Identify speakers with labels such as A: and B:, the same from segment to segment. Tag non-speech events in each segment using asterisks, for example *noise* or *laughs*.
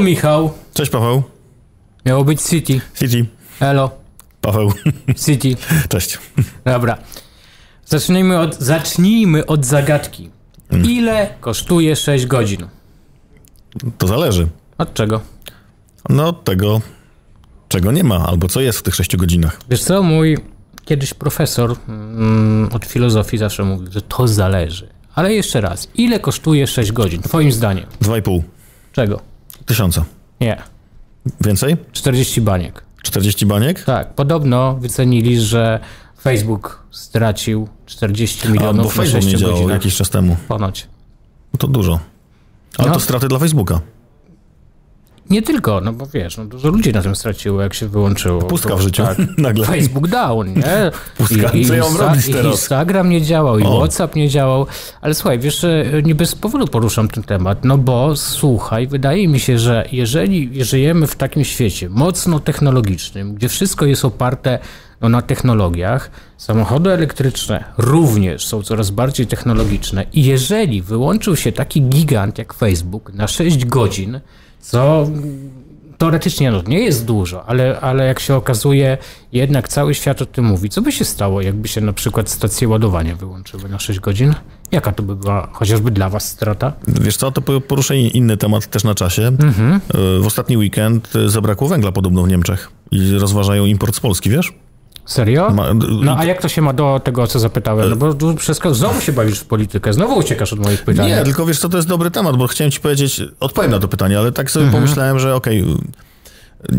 A: Michał.
B: Cześć Paweł.
A: Miało być City.
B: City.
A: Elo.
B: Paweł.
A: City. *laughs*
B: Cześć.
A: Dobra. Zacznijmy od, zacznijmy od zagadki. Ile kosztuje 6 godzin?
B: To zależy.
A: Od czego?
B: No od tego, czego nie ma, albo co jest w tych 6 godzinach.
A: Wiesz co, mój kiedyś profesor mm, od filozofii zawsze mówił, że to zależy. Ale jeszcze raz, ile kosztuje 6 godzin, twoim zdaniem?
B: 2,5
A: Czego?
B: Tysiąca.
A: Nie.
B: Więcej?
A: 40 baniek.
B: 40 baniek?
A: Tak, podobno wycenili, że Facebook stracił 40
B: A,
A: milionów
B: bo
A: na
B: Facebook
A: 6
B: nie działał
A: godzinach.
B: jakiś czas temu.
A: Ponoć.
B: No to dużo. Ale
A: No.
B: to straty dla Facebooka.
A: Nie tylko, no bo wiesz, no dużo ludzi na tym straciło, jak się wyłączyło.
B: Pustka w życiu.
A: Tak. *laughs*
B: Nagle.
A: Facebook down, nie? *laughs*
B: Pustka. Co ja mam robić
A: i
B: teraz?
A: Instagram nie działał, i
B: O.
A: WhatsApp nie działał. Ale słuchaj, wiesz, że nie bez powodu poruszam ten temat, no bo słuchaj, wydaje mi się, że jeżeli żyjemy w takim świecie mocno technologicznym, gdzie wszystko jest oparte no, na technologiach, samochody elektryczne również są coraz bardziej technologiczne i jeżeli wyłączył się taki gigant jak Facebook na 6 godzin, co teoretycznie no, nie jest dużo, ale, ale jak się okazuje, jednak cały świat o tym mówi. Co by się stało, jakby się na przykład stacje ładowania wyłączyły na 6 godzin? Jaka to by była chociażby dla was strata?
B: Wiesz co, to po- poruszę in- inny temat też na czasie.
A: Mhm.
B: Y, W ostatni weekend y, zabrakło węgla podobno w Niemczech i rozważają import z Polski, wiesz?
A: Serio?
B: Ma-
A: No a jak to się ma do tego, o co zapytałem? No bo tu wszystko, znowu się bawisz w politykę, znowu uciekasz od moich pytań.
B: Nie, tylko wiesz co, to jest dobry temat, bo chciałem ci powiedzieć, odpowiem na to pytanie, ale tak sobie
A: Mhm.
B: pomyślałem, że okej,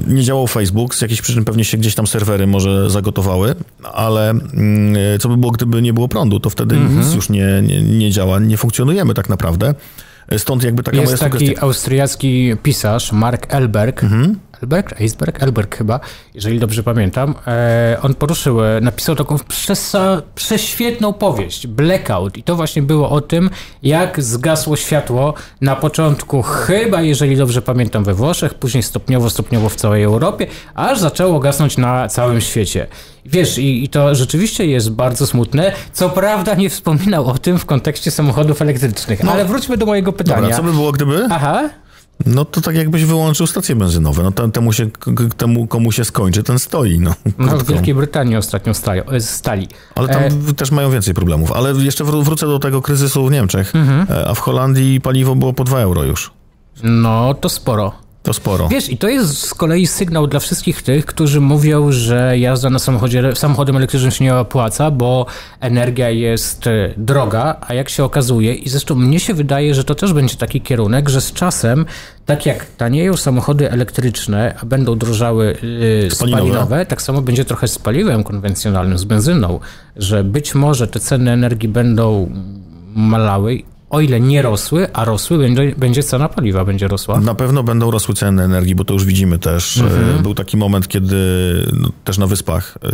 B: nie działał Facebook, z jakichś przyczyn pewnie się gdzieś tam serwery może zagotowały, ale mm, co by było, gdyby nie było prądu, to wtedy
A: Mhm.
B: nic już nie, nie, nie działa, nie funkcjonujemy tak naprawdę. Stąd jakby taka moja
A: Jest taki
B: sugestia.
A: austriacki pisarz, Mark Elberg. Elberg? Eisberg? Elberg chyba, jeżeli dobrze pamiętam. E, on poruszył, e, napisał taką przesa, prześwietną powieść, Blackout. I to właśnie było o tym, jak zgasło światło na początku, chyba jeżeli dobrze pamiętam, we Włoszech, później stopniowo, stopniowo w całej Europie, aż zaczęło gasnąć na całym świecie. Wiesz, i, i to rzeczywiście jest bardzo smutne. Co prawda nie wspominał o tym w kontekście samochodów elektrycznych, ale wróćmy do mojego pytania.
B: Dobra, co by było, gdyby?
A: Aha.
B: No to tak jakbyś wyłączył stacje benzynowe. No temu, się, temu, komu się skończy, ten stoi. No,
A: No, w. Wielkiej Brytanii ostatnio e, stali.
B: Ale tam
A: E,
B: też mają więcej problemów. Ale jeszcze wró- wrócę do tego kryzysu w Niemczech.
A: Mhm.
B: E, A w Holandii paliwo było po 2 euro już.
A: no, to sporo.
B: To sporo.
A: Wiesz, i to jest z kolei sygnał dla wszystkich tych, którzy mówią, że jazda na samochodzie, samochodem elektrycznym się nie opłaca, bo energia jest e, droga, a jak się okazuje, i zresztą mnie się wydaje, że to też będzie taki kierunek, że z czasem, tak jak tanieją samochody elektryczne, a będą drożały yy,
B: Spalinowe.
A: spalinowe, tak samo będzie trochę z paliwem konwencjonalnym, z benzyną, że być może te ceny energii będą malały, o ile nie rosły, a rosły, będzie, będzie cena paliwa będzie rosła.
B: Na pewno będą rosły ceny energii, bo to już widzimy też.
A: Mhm.
B: E, Był taki moment, kiedy no, też na wyspach e,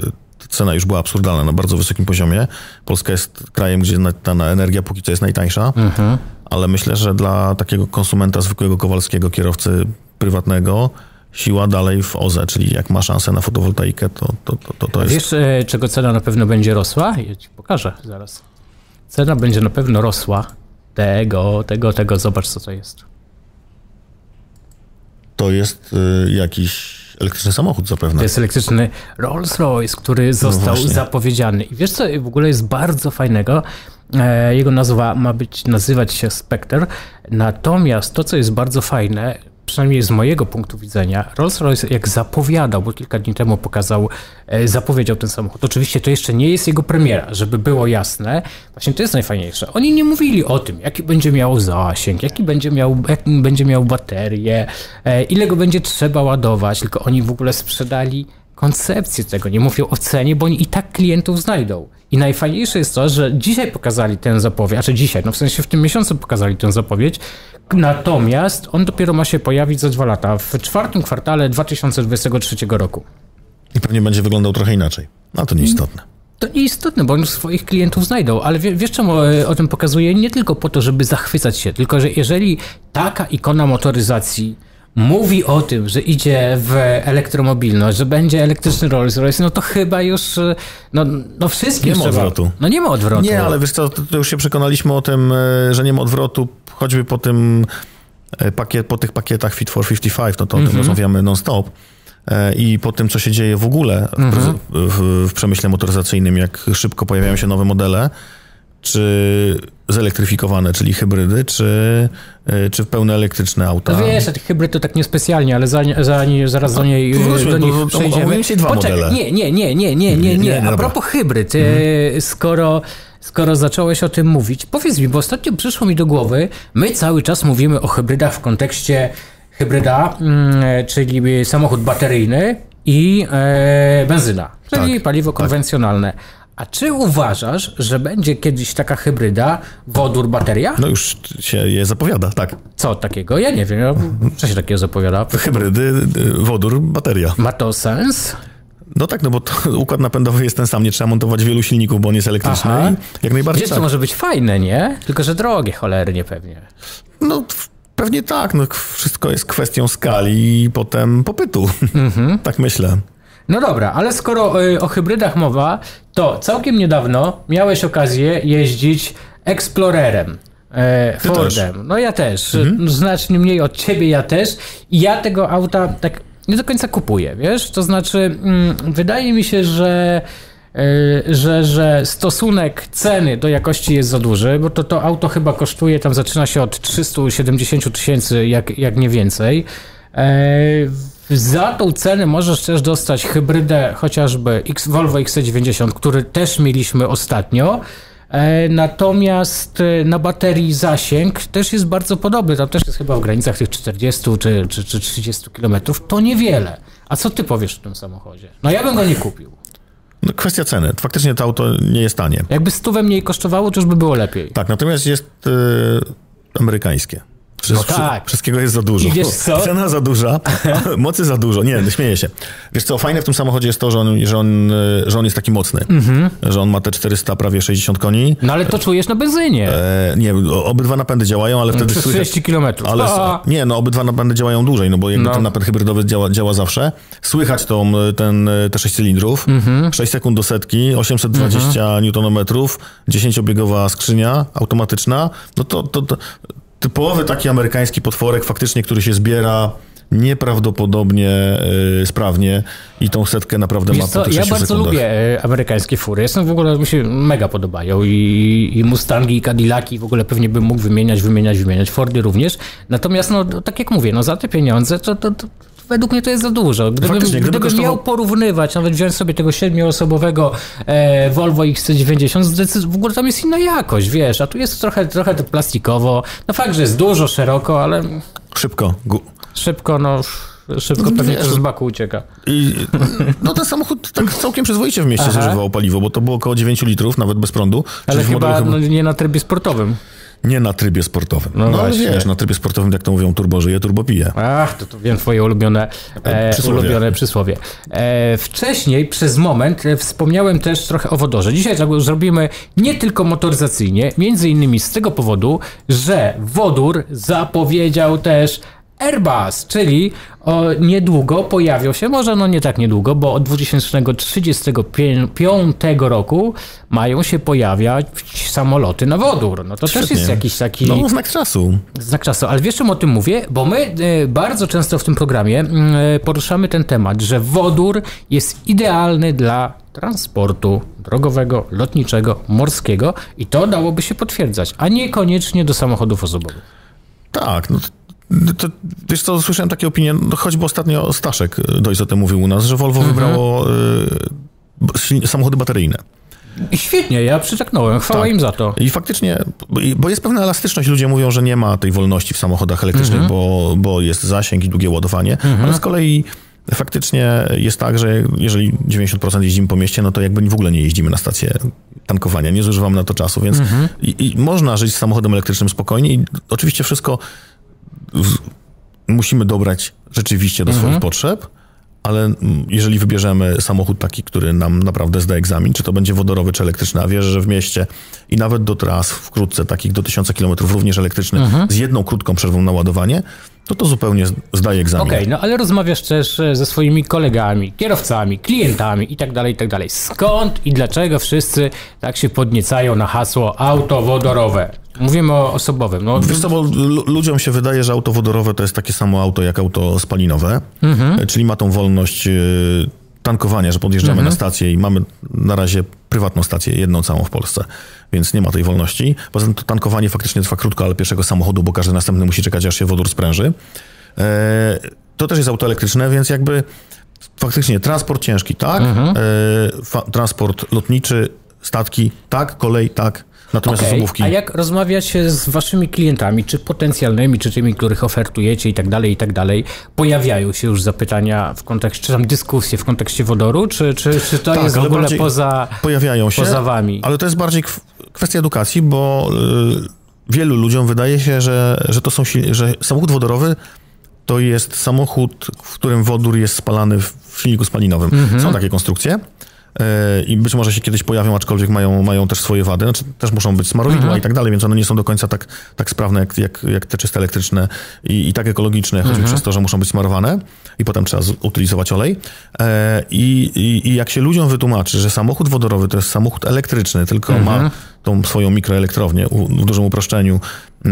B: cena już była absurdalna na bardzo wysokim poziomie. Polska jest krajem, gdzie ta energia póki co jest najtańsza,
A: Mhm.
B: ale myślę, że dla takiego konsumenta zwykłego kowalskiego, kierowcy prywatnego, siła dalej w OZE, czyli jak ma szansę na fotowoltaikę, to, to, to, to, to jest...
A: wiesz, e, czego cena na pewno będzie rosła? Ja ci pokażę zaraz. Cena będzie na pewno rosła. Tego, tego, tego, zobacz co to jest.
B: To jest y, jakiś elektryczny samochód zapewne.
A: To jest elektryczny Rolls-Royce, który został
B: No
A: zapowiedziany. I wiesz co w ogóle jest bardzo fajnego? E, Jego nazwa ma być, nazywać się Spectre. Natomiast to, co jest bardzo fajne, przynajmniej z mojego punktu widzenia, Rolls-Royce jak zapowiadał, bo kilka dni temu pokazał, e, zapowiedział ten samochód. Oczywiście to jeszcze nie jest jego premiera, żeby było jasne. Właśnie to jest najfajniejsze. Oni nie mówili o tym, jaki będzie miał zasięg, jaki będzie miał, będzie miał baterię, e, ile go będzie trzeba ładować, tylko oni w ogóle sprzedali koncepcję tego, nie mówią o cenie, bo oni i tak klientów znajdą. I najfajniejsze jest to, że dzisiaj pokazali tę zapowiedź, a czy dzisiaj, no w sensie w tym miesiącu pokazali tę zapowiedź, natomiast on dopiero ma się pojawić za dwa lata, w czwartym kwartale 2023 roku.
B: I pewnie będzie wyglądał trochę inaczej. No to nieistotne.
A: To nieistotne, bo oni swoich klientów znajdą, ale wie, wiesz czemu e, o tym pokazuję? Nie tylko po to, żeby zachwycać się, tylko że jeżeli taka ikona motoryzacji mówi o tym, że idzie w elektromobilność, że będzie elektryczny Rolls Royce, no to chyba już, e, no, no wszystkim
B: Nie ma odwrotu.
A: No nie ma odwrotu.
B: Nie, ale wiesz co, to, to już się przekonaliśmy o tym, e, że nie ma odwrotu, choćby po tym e, pakiet, po tych pakietach Fit for 55, no to o
A: Mhm.
B: tym rozmawiamy non-stop. E, I po tym, co się dzieje w ogóle w,
A: Mhm.
B: w, w przemyśle motoryzacyjnym, jak szybko pojawiają się nowe modele, czy zelektryfikowane, czyli hybrydy, czy, e, czy pełne elektryczne auta.
A: No wiesz, a hybryd to tak niespecjalnie, ale za, za, zaraz do niej
B: wróćmy,
A: do nich
B: bo
A: przejdziemy.
B: omówimy dzisiaj dwa
A: Poczekaj,
B: modele.
A: Nie, nie, nie, nie, nie, nie,
B: Nie,
A: nie. A
B: dobra.
A: propos hybryd, e, skoro, skoro zacząłeś o tym mówić, powiedz mi, bo ostatnio przyszło mi do głowy, my cały czas mówimy o hybrydach w kontekście hybryda, mm, czyli samochód bateryjny i e, benzyna, czyli
B: Tak,
A: paliwo konwencjonalne. A czy uważasz, że będzie kiedyś taka hybryda wodór bateria?
B: No już się je zapowiada, tak.
A: Co takiego? Ja nie wiem. Co się takiego zapowiada?
B: Hybrydy, y, wodór, bateria.
A: Ma to sens?
B: No tak, no bo *laughs* układ napędowy jest ten sam, nie trzeba montować wielu silników, bo on jest elektryczny
A: Aha.
B: jak najbardziej
A: Wiesz,
B: tak.
A: to może być fajne, nie? Tylko, że drogie cholernie pewnie.
B: No pewnie tak, no wszystko jest kwestią skali i potem popytu. *laughs*
A: Mhm.
B: tak myślę.
A: No dobra, ale skoro y, o hybrydach mowa, to całkiem niedawno miałeś okazję jeździć Explorerem. E, Fordem. No ja też. Znacznie mniej od ciebie ja też. I ja tego auta tak nie do końca kupuję, wiesz? To znaczy, mm, wydaje mi się, że y, że, że stosunek ceny do jakości jest za duży, bo to, to auto chyba kosztuje, tam zaczyna się od 370 tysięcy, jak, jak nie więcej. E, za tą cenę możesz też dostać hybrydę chociażby X, Volvo XC90, który też mieliśmy ostatnio. E, Natomiast e, na baterii zasięg też jest bardzo podobny. Tam też jest chyba w granicach tych 40 czy, czy, czy 30 km. To niewiele. A co ty powiesz o tym samochodzie? No ja bym go nie kupił.
B: No, kwestia ceny. Faktycznie to auto nie jest tanie.
A: Jakby stówę mniej kosztowało, to już by było lepiej.
B: Tak, natomiast jest y, amerykańskie.
A: No tak.
B: wszy- Wszystkiego jest za dużo.
A: I wiesz co? *laughs*
B: Cena za duża, *laughs* mocy za dużo. Nie, śmieję się. Wiesz co, fajne w tym samochodzie jest to, że on, że on, y, że on jest taki mocny.
A: Mhm.
B: Że on ma te 400, prawie 60 koni.
A: No ale to czujesz na benzynie.
B: E, nie, obydwa napędy działają, ale wtedy
A: Przez
B: słychać...
A: 30 km.
B: Ale nie, no obydwa napędy działają dłużej, no bo jakby
A: No.
B: ten napęd hybrydowy działa, działa zawsze. Słychać tą, ten, te 6 cylindrów,
A: Mhm.
B: 6 sekund do setki, 820 Nm, 10-biegowa skrzynia automatyczna. No to, to, to typowy taki amerykański potworek faktycznie, który się zbiera nieprawdopodobnie y, sprawnie i tą setkę naprawdę
A: Wiesz
B: ma po
A: co,
B: tych
A: ja
B: 6
A: bardzo
B: sekundach.
A: lubię e, amerykańskie fury. Jestem w ogóle, mi się mega podobają i, i Mustangi, i Cadillaki w ogóle pewnie bym mógł wymieniać, wymieniać, wymieniać. Fordy również. Natomiast, no tak jak mówię, no za te pieniądze to, to, to według mnie to jest za dużo. Gdybym,
B: Faktycznie, gdyby
A: gdybym
B: kosztował-
A: miał porównywać, nawet wziąć sobie tego siedmioosobowego e, Volvo XC90, zdecyd- w ogóle tam jest inna jakość, wiesz, a tu jest trochę, trochę to plastikowo. No fakt, że jest dużo, szeroko, ale
B: Szybko. Gu-
A: szybko, no szybko
B: No,
A: pewnie też z baku ucieka.
B: I, no ten samochód tak całkiem przyzwoicie w mieście
A: Aha.
B: zużywał paliwo, bo to było około 9 litrów, nawet bez prądu.
A: Ale chyba no, nie na trybie sportowym.
B: Nie na trybie sportowym.
A: No
B: No, ale wiesz, na trybie sportowym, jak to mówią, turbo żyje, turbo pije.
A: Ach, to, to wiem twoje ulubione e,
B: Przysłowie.
A: ulubione przysłowie. E, wcześniej, przez moment, e, wspomniałem też trochę o wodorze. Dzisiaj zrobimy nie tylko motoryzacyjnie, między innymi z tego powodu, że wodór zapowiedział też Airbus, czyli o, niedługo pojawią się, może no nie tak niedługo, bo od 2035 roku mają się pojawiać samoloty na wodór. No to też
B: Świetnie.
A: jest jakiś taki...
B: No, znak czasu.
A: Znak czasu, ale wiesz czym o tym mówię? Bo my e, bardzo często w tym programie mm, e, poruszamy ten temat, że wodór jest idealny dla transportu drogowego, lotniczego, morskiego i to dałoby się potwierdzać, a niekoniecznie do samochodów osobowych.
B: Tak, no to, to, wiesz co, słyszałem takie opinie, no, choćby ostatnio Staszek y, dość o tym mówił u nas, że Volvo
A: Mhm.
B: wybrało y, samochody bateryjne.
A: Świetnie, ja przytaknąłem, chwała
B: Tak.
A: im za to.
B: I faktycznie, bo- jest pewna elastyczność, ludzie mówią, że nie ma tej wolności w samochodach elektrycznych,
A: Mhm.
B: bo, bo jest zasięg i długie ładowanie, ale z kolei faktycznie jest tak, że jeżeli 90% jeździmy po mieście, no to jakby w ogóle nie jeździmy na stację tankowania, nie zużywamy na to czasu, więc
A: Mhm.
B: i, i można żyć z samochodem elektrycznym spokojnie i oczywiście wszystko w, musimy dobrać rzeczywiście do
A: Mhm.
B: swoich potrzeb, ale mm, jeżeli wybierzemy samochód taki, który nam naprawdę zda egzamin, czy to będzie wodorowy, czy elektryczny, a wierzę, że w mieście i nawet do tras wkrótce, takich do 1000 km również elektryczny,
A: Mhm.
B: z jedną krótką przerwą na ładowanie, to to zupełnie zdaje egzamin.
A: Okej, no ale rozmawiasz też e, ze swoimi kolegami, kierowcami, klientami i tak dalej, i tak dalej. Skąd i dlaczego wszyscy tak się podniecają na hasło auto wodorowe? Mówimy o osobowym. No,
B: Wiesz co, bo lu- ludziom się wydaje, że auto wodorowe to jest takie samo auto jak auto spalinowe,
A: Mhm.
B: czyli ma tą wolność y, tankowania, że podjeżdżamy
A: Mhm.
B: na stację i mamy na razie prywatną stację, jedną całą w Polsce, więc nie ma tej wolności. Poza tym to tankowanie faktycznie trwa krótko, ale pierwszego samochodu, bo każdy następny musi czekać, aż się wodór spręży. E, to też jest auto elektryczne, więc jakby faktycznie transport ciężki, tak,
A: Mhm.
B: e, transport lotniczy, statki, tak, kolej, tak, natomiast osobówki...
A: A jak rozmawiacie z waszymi klientami, czy potencjalnymi, czy tymi, których ofertujecie i tak dalej, i tak dalej, pojawiają się już zapytania w kontekście, czy tam dyskusje w kontekście wodoru, czy, czy, czy to
B: Tak,
A: jest w ogóle poza,
B: pojawiają się,
A: poza wami?
B: ale to jest bardziej kw- kwestia edukacji, bo y, wielu ludziom wydaje się, że, że to są że samochód wodorowy to jest samochód, w którym wodór jest spalany w silniku spalinowym.
A: Mhm.
B: Są takie konstrukcje. Y, I być może się kiedyś pojawią, aczkolwiek mają, mają też swoje wady. Znaczy, też muszą być smarowidła
A: Mhm.
B: i tak dalej, więc one nie są do końca tak, tak sprawne jak, jak, jak te czyste elektryczne i, i tak ekologiczne, choćby
A: Mhm.
B: przez to, że muszą być smarowane i potem trzeba utylizować olej. E, i, i, I jak się ludziom wytłumaczy, że samochód wodorowy to jest samochód elektryczny, tylko
A: Mhm.
B: ma tą swoją mikroelektrownię w dużym uproszczeniu,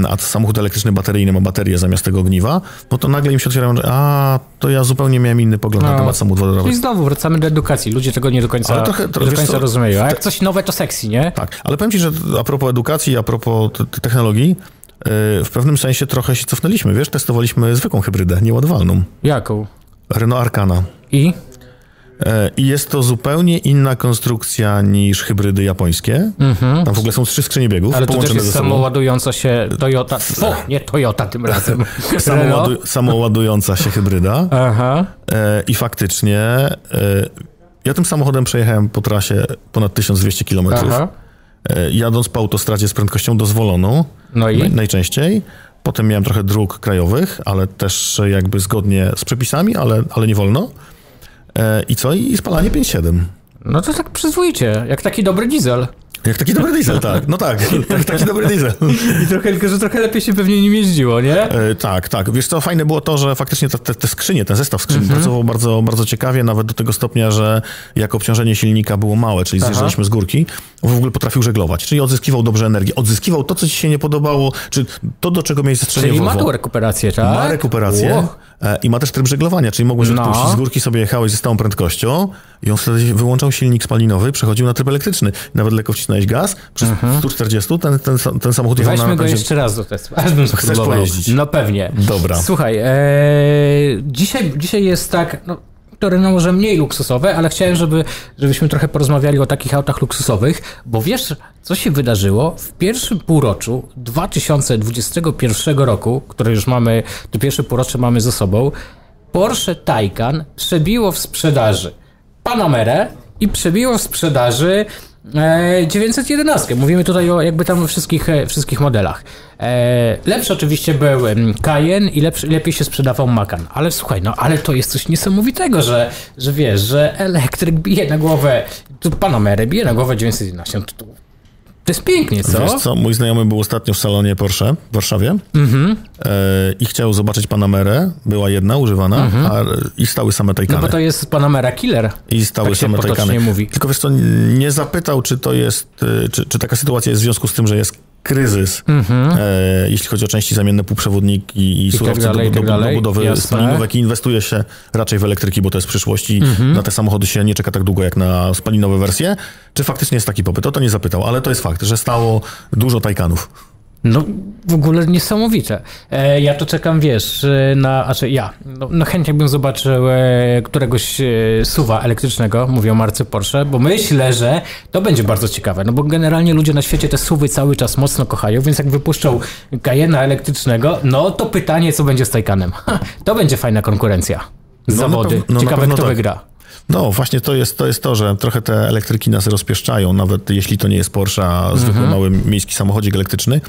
B: a samochód elektryczny bateryjny ma baterię zamiast tego ogniwa, no to nagle im się otwierają, że a, to ja zupełnie miałem inny pogląd na
A: No.
B: temat samochód wodorowy.
A: I znowu wracamy do edukacji. Ludzie tego nie do końca,
B: Ale trochę- trochę,
A: do końca
B: co,
A: rozumieją. A jak coś nowe, to sexy, nie?
B: Tak, ale powiem ci, że a propos edukacji, a propos technologii, yy, w pewnym sensie trochę się cofnęliśmy, wiesz, testowaliśmy zwykłą hybrydę, nieładowalną,
A: Jaką?
B: Renault Arcana.
A: I?
B: E, I jest to zupełnie inna konstrukcja niż hybrydy japońskie. Tam w ogóle są trzy skrzynie biegów
A: Mhm. Ale to też jest
B: ze sobą.
A: samoładująca się Toyota. O, nie Toyota tym razem. *laughs*
B: Samoładująca się hybryda.
A: Aha.
B: E, I faktycznie e, ja tym samochodem przejechałem po trasie ponad 1200 km.
A: Aha.
B: Jadąc po autostradzie z prędkością dozwoloną,
A: No i?
B: naj- najczęściej. Potem miałem trochę dróg krajowych, ale też jakby zgodnie z przepisami, ale, ale nie wolno. E, I co? I spalanie 5,7.
A: No to tak przyzwoicie, jak taki dobry diesel.
B: Jak taki dobry diesel, tak. No tak, *laughs* tak taki dobry diesel.
A: I trochę, tylko, że trochę lepiej się pewnie nim jeździło, nie?
B: E, tak, tak. Wiesz co, fajne było to, że faktycznie te, te, te skrzynie, ten zestaw skrzyń
A: Mhm.
B: pracował bardzo, bardzo ciekawie, nawet do tego stopnia, że jak obciążenie silnika było małe, czyli zjeżdżaliśmy z górki, w ogóle potrafił żeglować, czyli odzyskiwał dobrze energię, odzyskiwał to, co ci się nie podobało, czy to, do czego miałeś zastrzeżenie
A: Czyli ma
B: Volvo.
A: tą rekuperację, tak?
B: Ma rekuperację e, i ma też tryb żeglowania, czyli mogłeś
A: No.
B: odpuścić z górki sobie jechałeś ze stałą prędkością i on wtedy wyłączał silnik spalinowy, przechodził na tryb elektryczny. Nawet lekko wcisnąłeś gaz, przez 140 ten, ten, ten samochód jechał
A: Mhm. Weźmy
B: na
A: go jeszcze raz do testu, aż bym
B: Chcesz pojeździć?
A: No pewnie.
B: Dobra.
A: Słuchaj, e, dzisiaj, dzisiaj jest tak, no, to Renault może mniej luksusowe, ale chciałem, żeby, żebyśmy trochę porozmawiali o takich autach luksusowych, bo wiesz, co się wydarzyło w pierwszym półroczu 2021 roku, które już mamy, to pierwsze półrocze mamy ze sobą, Porsche Taycan przebiło w sprzedaży Panamerę i przebiło w sprzedaży 911. Mówimy tutaj o jakby tam wszystkich, e, wszystkich modelach. E, lepszy oczywiście był em, Cayenne i lepszy, lepiej się sprzedawał Macan. Ale słuchaj, no ale to jest coś niesamowitego, że, że wiesz, że elektryk bije na głowę, tu Panamerę bije na głowę 911. To, to, to jest pięknie, co?
B: Wiesz co, mój znajomy był ostatnio w salonie Porsche w Warszawie e, i chciał zobaczyć Panamerę, była jedna używana a, i stały same
A: No
B: Taycany.
A: bo to jest Panamera Killer.
B: I stały
A: tak
B: same Taycany.
A: mówi.
B: Tylko wiesz co, nie zapytał, czy to jest, e, czy, czy taka sytuacja jest w związku z tym, że jest kryzys, e, jeśli chodzi o części zamienne, półprzewodniki i, surowce
A: Mhm. dalej,
B: do,
A: i
B: do,
A: tak
B: do budowy spalinówek i inwestuje się raczej w elektryki, bo to jest przyszłość i
A: Mhm.
B: na te samochody się nie czeka tak długo jak na spalinowe wersje. Czy faktycznie jest taki popyt? O to nie zapytał, ale to jest fakt, że stało dużo Taycanów.
A: No, w ogóle niesamowite. E, ja to czekam, wiesz, e, na, znaczy ja, no, no chętnie bym zobaczył e, któregoś e, suwa elektrycznego, mówię o marce Porsche, bo myślę, że to będzie bardzo ciekawe, no bo generalnie ludzie na świecie te suwy cały czas mocno kochają, więc jak wypuszczą Cayena elektrycznego, no to pytanie, co będzie z Taycanem. Ha, *laughs* to będzie fajna konkurencja.
B: No,
A: Zawody.
B: pew- no, na
A: Ciekawe, kto
B: tak.
A: wygra.
B: No właśnie to jest, to jest to, że trochę te elektryki nas rozpieszczają, nawet jeśli to nie jest Porsche, a
A: Mhm.
B: zwykły mały miejski samochodzik elektryczny,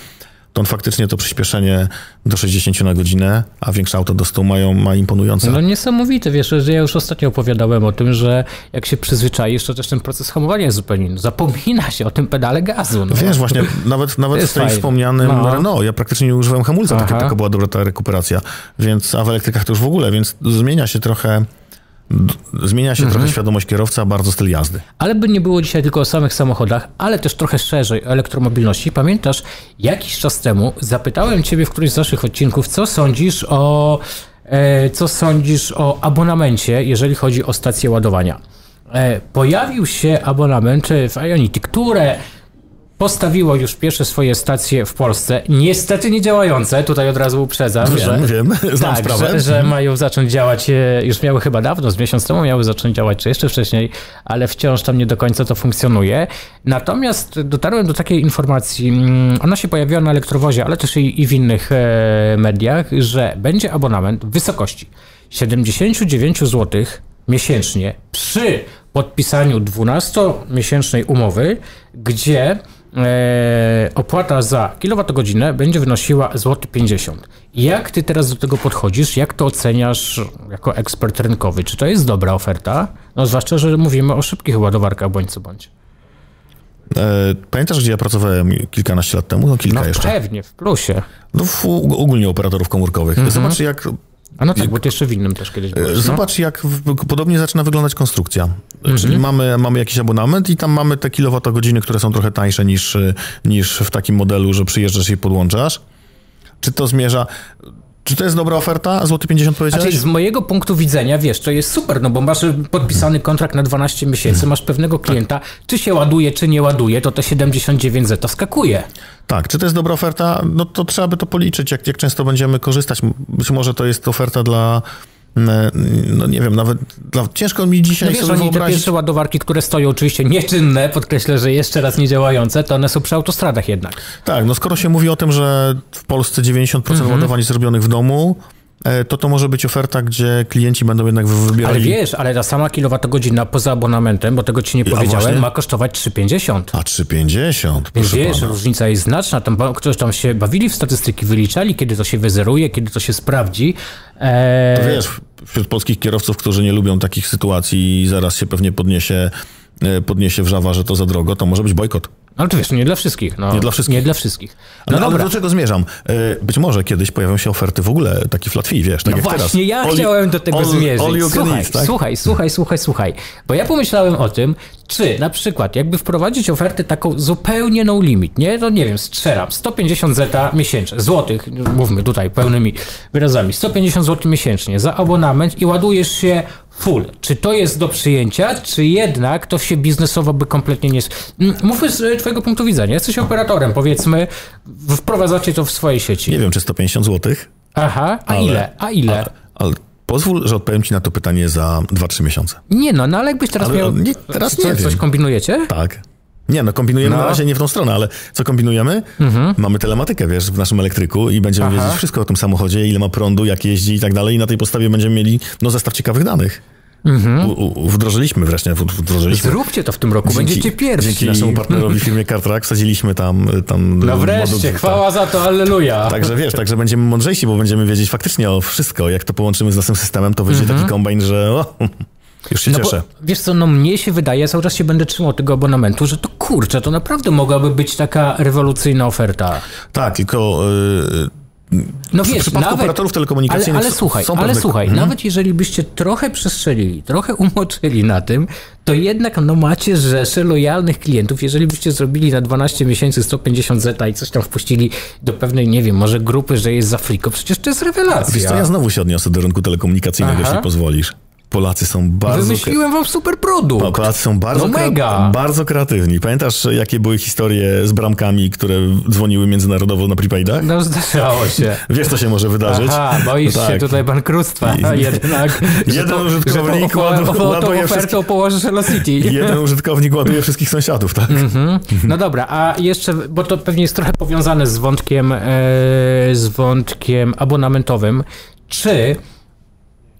B: to on faktycznie to przyspieszenie do 60 na godzinę, a większe auto do 100 mają, ma imponujące.
A: No niesamowite, wiesz, że ja już ostatnio opowiadałem o tym, że jak się przyzwyczaisz, to też ten proces hamowania jest zupełnie inny. Zapomina się o tym pedale gazu. No.
B: Wiesz, właśnie, nawet, nawet w tej
A: fajne.
B: wspomnianym
A: No.
B: Renault, ja praktycznie nie używałem hamulca, taka, taka była dobra ta rekuperacja, więc, a w elektrykach to już w ogóle, więc zmienia się trochę Zmienia się trochę świadomość kierowca, bardzo styl jazdy.
A: Ale by nie było dzisiaj tylko o samych samochodach, ale też trochę szerzej o elektromobilności. Pamiętasz, jakiś czas temu zapytałem Ciebie w którymś z naszych odcinków, co sądzisz o, e, co sądzisz o abonamencie, jeżeli chodzi o stację ładowania. E, pojawił się abonament w Ionity, które postawiło już pierwsze swoje stacje w Polsce. Niestety nie działające, tutaj od razu uprzedzam,
B: Wiem,
A: że,
B: wiem, *laughs* znam
A: tak,
B: sprawę.
A: że, że mają zacząć działać, e, już miały chyba dawno, z miesiąc temu miały zacząć działać, czy jeszcze wcześniej, ale wciąż tam nie do końca to funkcjonuje. Natomiast dotarłem do takiej informacji, mm, ona się pojawiła na elektrowozie, ale też i, i w innych e, mediach, że będzie abonament w wysokości 79 zł miesięcznie przy podpisaniu 12-miesięcznej umowy, gdzie opłata za kilowatogodzinę będzie wynosiła złoty 50. Jak ty teraz do tego podchodzisz? Jak to oceniasz jako ekspert rynkowy? Czy to jest dobra oferta? No zwłaszcza, że mówimy o szybkich ładowarkach bądź co bądź.
B: E, Pamiętasz, gdzie ja pracowałem kilkanaście lat temu? No kilka
A: No
B: jeszcze.
A: pewnie, w plusie.
B: No, w, ogólnie operatorów komórkowych. Zobacz, jak
A: A no tak, bo ty jeszcze w innym też kiedyś byłeś, no?
B: Zobacz, jak w, podobnie zaczyna wyglądać konstrukcja. Czyli mamy, mamy jakiś abonament i tam mamy te kilowatogodziny, które są trochę tańsze niż, y, niż w takim modelu, że przyjeżdżasz i podłączasz. Czy to zmierza... Czy to jest dobra oferta? Złoty 50 powiedziałeś?
A: Znaczy, z mojego punktu widzenia, wiesz, to jest super, no bo masz podpisany kontrakt na 12 miesięcy, masz pewnego klienta, czy się ładuje, czy nie ładuje, to te 79 Z to skakuje.
B: Tak, czy to jest dobra oferta? No to trzeba by to policzyć, jak, jak często będziemy korzystać. Być może to jest oferta dla... mm, No nie wiem, nawet dla, ciężko mi dzisiaj
A: No wiesz,
B: sobie
A: oni te
B: wyobrazić.
A: pierwsze ładowarki, które stoją oczywiście nieczynne, podkreślę, że jeszcze raz nie działające, to one są przy autostradach jednak.
B: Tak, no skoro się mówi o tym, że w Polsce 90%
A: Mhm.
B: ładowań jest robionych w domu, to to może być oferta, gdzie klienci będą jednak wy- wybierali...
A: Ale wiesz, ale ta sama kilowatogodzina poza abonamentem, bo tego ci nie powiedziałem, ma kosztować 3,50.
B: A 3,50,
A: Więc wiesz,
B: pana.
A: różnica jest znaczna. Tam ktoś tam się bawili w statystyki, wyliczali, kiedy to się wyzeruje, kiedy to się sprawdzi. Eee,
B: Wiesz, wśród polskich kierowców, którzy nie lubią takich sytuacji i zaraz się pewnie podniesie, e, podniesie wrzawa, że to za drogo, to może być bojkot.
A: Ale to wiesz, nie dla wszystkich. No,
B: Nie dla wszystkich.
A: Nie dla wszystkich. No
B: No, ale
A: dobra.
B: do czego zmierzam? E, Być może kiedyś pojawią się oferty w ogóle, taki flat fee, wiesz, tak
A: No
B: jak teraz.
A: właśnie, ja
B: All
A: chciałem do tego
B: all-
A: zmierzyć.
B: all
A: słuchaj,
B: eat, tak?
A: słuchaj, słuchaj, słuchaj, słuchaj. Bo ja pomyślałem o tym, czy na przykład jakby wprowadzić ofertę taką zupełnie no limit, nie? No nie wiem, strzelam, 150 zeta miesięcznie, złotych, mówmy tutaj pełnymi wyrazami, 150 zł miesięcznie za abonament i ładujesz się full. Czy to jest do przyjęcia, czy jednak to się biznesowo by kompletnie nie... Mm, Mówmy z e, twojego punktu widzenia, jesteś operatorem, powiedzmy, wprowadzacie to w swojej sieci.
B: Nie wiem, czy 150 zł,
A: Aha, a
B: ale-
A: ile? A ile?
B: ale, ale pozwól, że odpowiem ci na to pytanie za 2-3 miesiące.
A: Nie no, no ale jakbyś teraz
B: Ale
A: miał...
B: nie, teraz
A: co,
B: nie
A: Coś kombinujecie?
B: Tak. Nie, no kombinujemy
A: No.
B: na razie nie w tą stronę, ale co kombinujemy? Mamy telematykę, wiesz, w naszym elektryku i będziemy
A: Aha.
B: wiedzieć wszystko o tym samochodzie, ile ma prądu, jak jeździ i tak dalej i na tej podstawie będziemy mieli, no, zestaw ciekawych danych. U, u, wdrożyliśmy wreszcie, wdrożyliśmy.
A: Zróbcie to w tym roku, będziecie pierwsi.
B: Dzięki naszemu partnerowi firmie CarTrack wsadziliśmy tam... tam
A: No
B: moduł-
A: wreszcie,
B: tak.
A: chwała za to, alleluja.
B: Także wiesz, także będziemy mądrzejsi, bo będziemy wiedzieć faktycznie o wszystko. Jak to połączymy z naszym systemem, to wyjdzie taki kombajn, że o, *laughs* już się
A: No bo,
B: cieszę.
A: wiesz co, no mnie się wydaje, cały czas się będę trzymał tego abonamentu, że to kurczę, to naprawdę mogłaby być taka rewolucyjna oferta.
B: Tak, tylko... Yy,
A: No
B: W
A: wiesz,
B: przypadku
A: nawet,
B: operatorów
A: ale,
B: telekomunikacyjnych
A: ale
B: są-
A: słuchaj,
B: są
A: ale
B: pewne-
A: słuchaj,
B: Mhm.
A: nawet jeżeli byście trochę przestrzelili, trochę umoczyli na tym, to jednak no macie rzeszę lojalnych klientów. Jeżeli byście zrobili na 12 miesięcy 150 zeta i coś tam wpuścili do pewnej, nie wiem, może grupy, że jest za friko, przecież to jest rewelacja.
B: Wiesz co, ja znowu się odniosę do rynku telekomunikacyjnego,
A: Aha.
B: jeśli pozwolisz. Polacy są bardzo...
A: Wymyśliłem wam super produkt.
B: Polacy są bardzo,
A: No mega.
B: bardzo kreatywni. Pamiętasz, jakie były historie z bramkami, które dzwoniły międzynarodowo na prepaidach?
A: No zdarzało się. *laughs*
B: Wiesz, co się może wydarzyć?
A: Aha, boisz
B: No
A: się
B: tak.
A: tutaj bankructwa
B: I-
A: jednak. *laughs*
B: Jeden
A: to-
B: użytkownik
A: że to,
B: ładu-
A: o, o, tą
B: ładuje
A: ofertą
B: wszystkie-
A: położysz Velocity. *laughs*
B: Jeden użytkownik ładuje wszystkich sąsiadów, tak?
A: No dobra, a jeszcze, bo to pewnie jest trochę powiązane z wątkiem, e, z wątkiem abonamentowym. Czy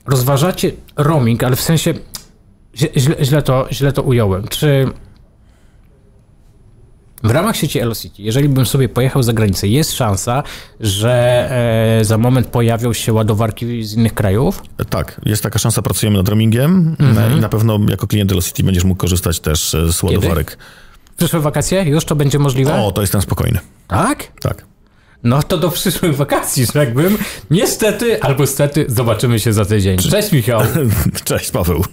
A: rozważacie roaming, ale w sensie źle, źle, to, źle to ująłem. Czy w ramach sieci Elocity, jeżeli bym sobie pojechał za granicę, jest szansa, że e, za moment pojawią się ładowarki z innych krajów?
B: Tak, jest taka szansa, pracujemy nad roamingiem
A: Mhm.
B: i na pewno jako klient Velocity będziesz mógł korzystać też e, z ładowarek.
A: W przyszłe wakacje już to będzie możliwe?
B: O, to jestem spokojny.
A: Tak?
B: Tak.
A: No to do przyszłych wakacji, rzekłbym. Niestety albo stety zobaczymy się za tydzień. Cześć Michał. *laughs*
B: Cześć Paweł.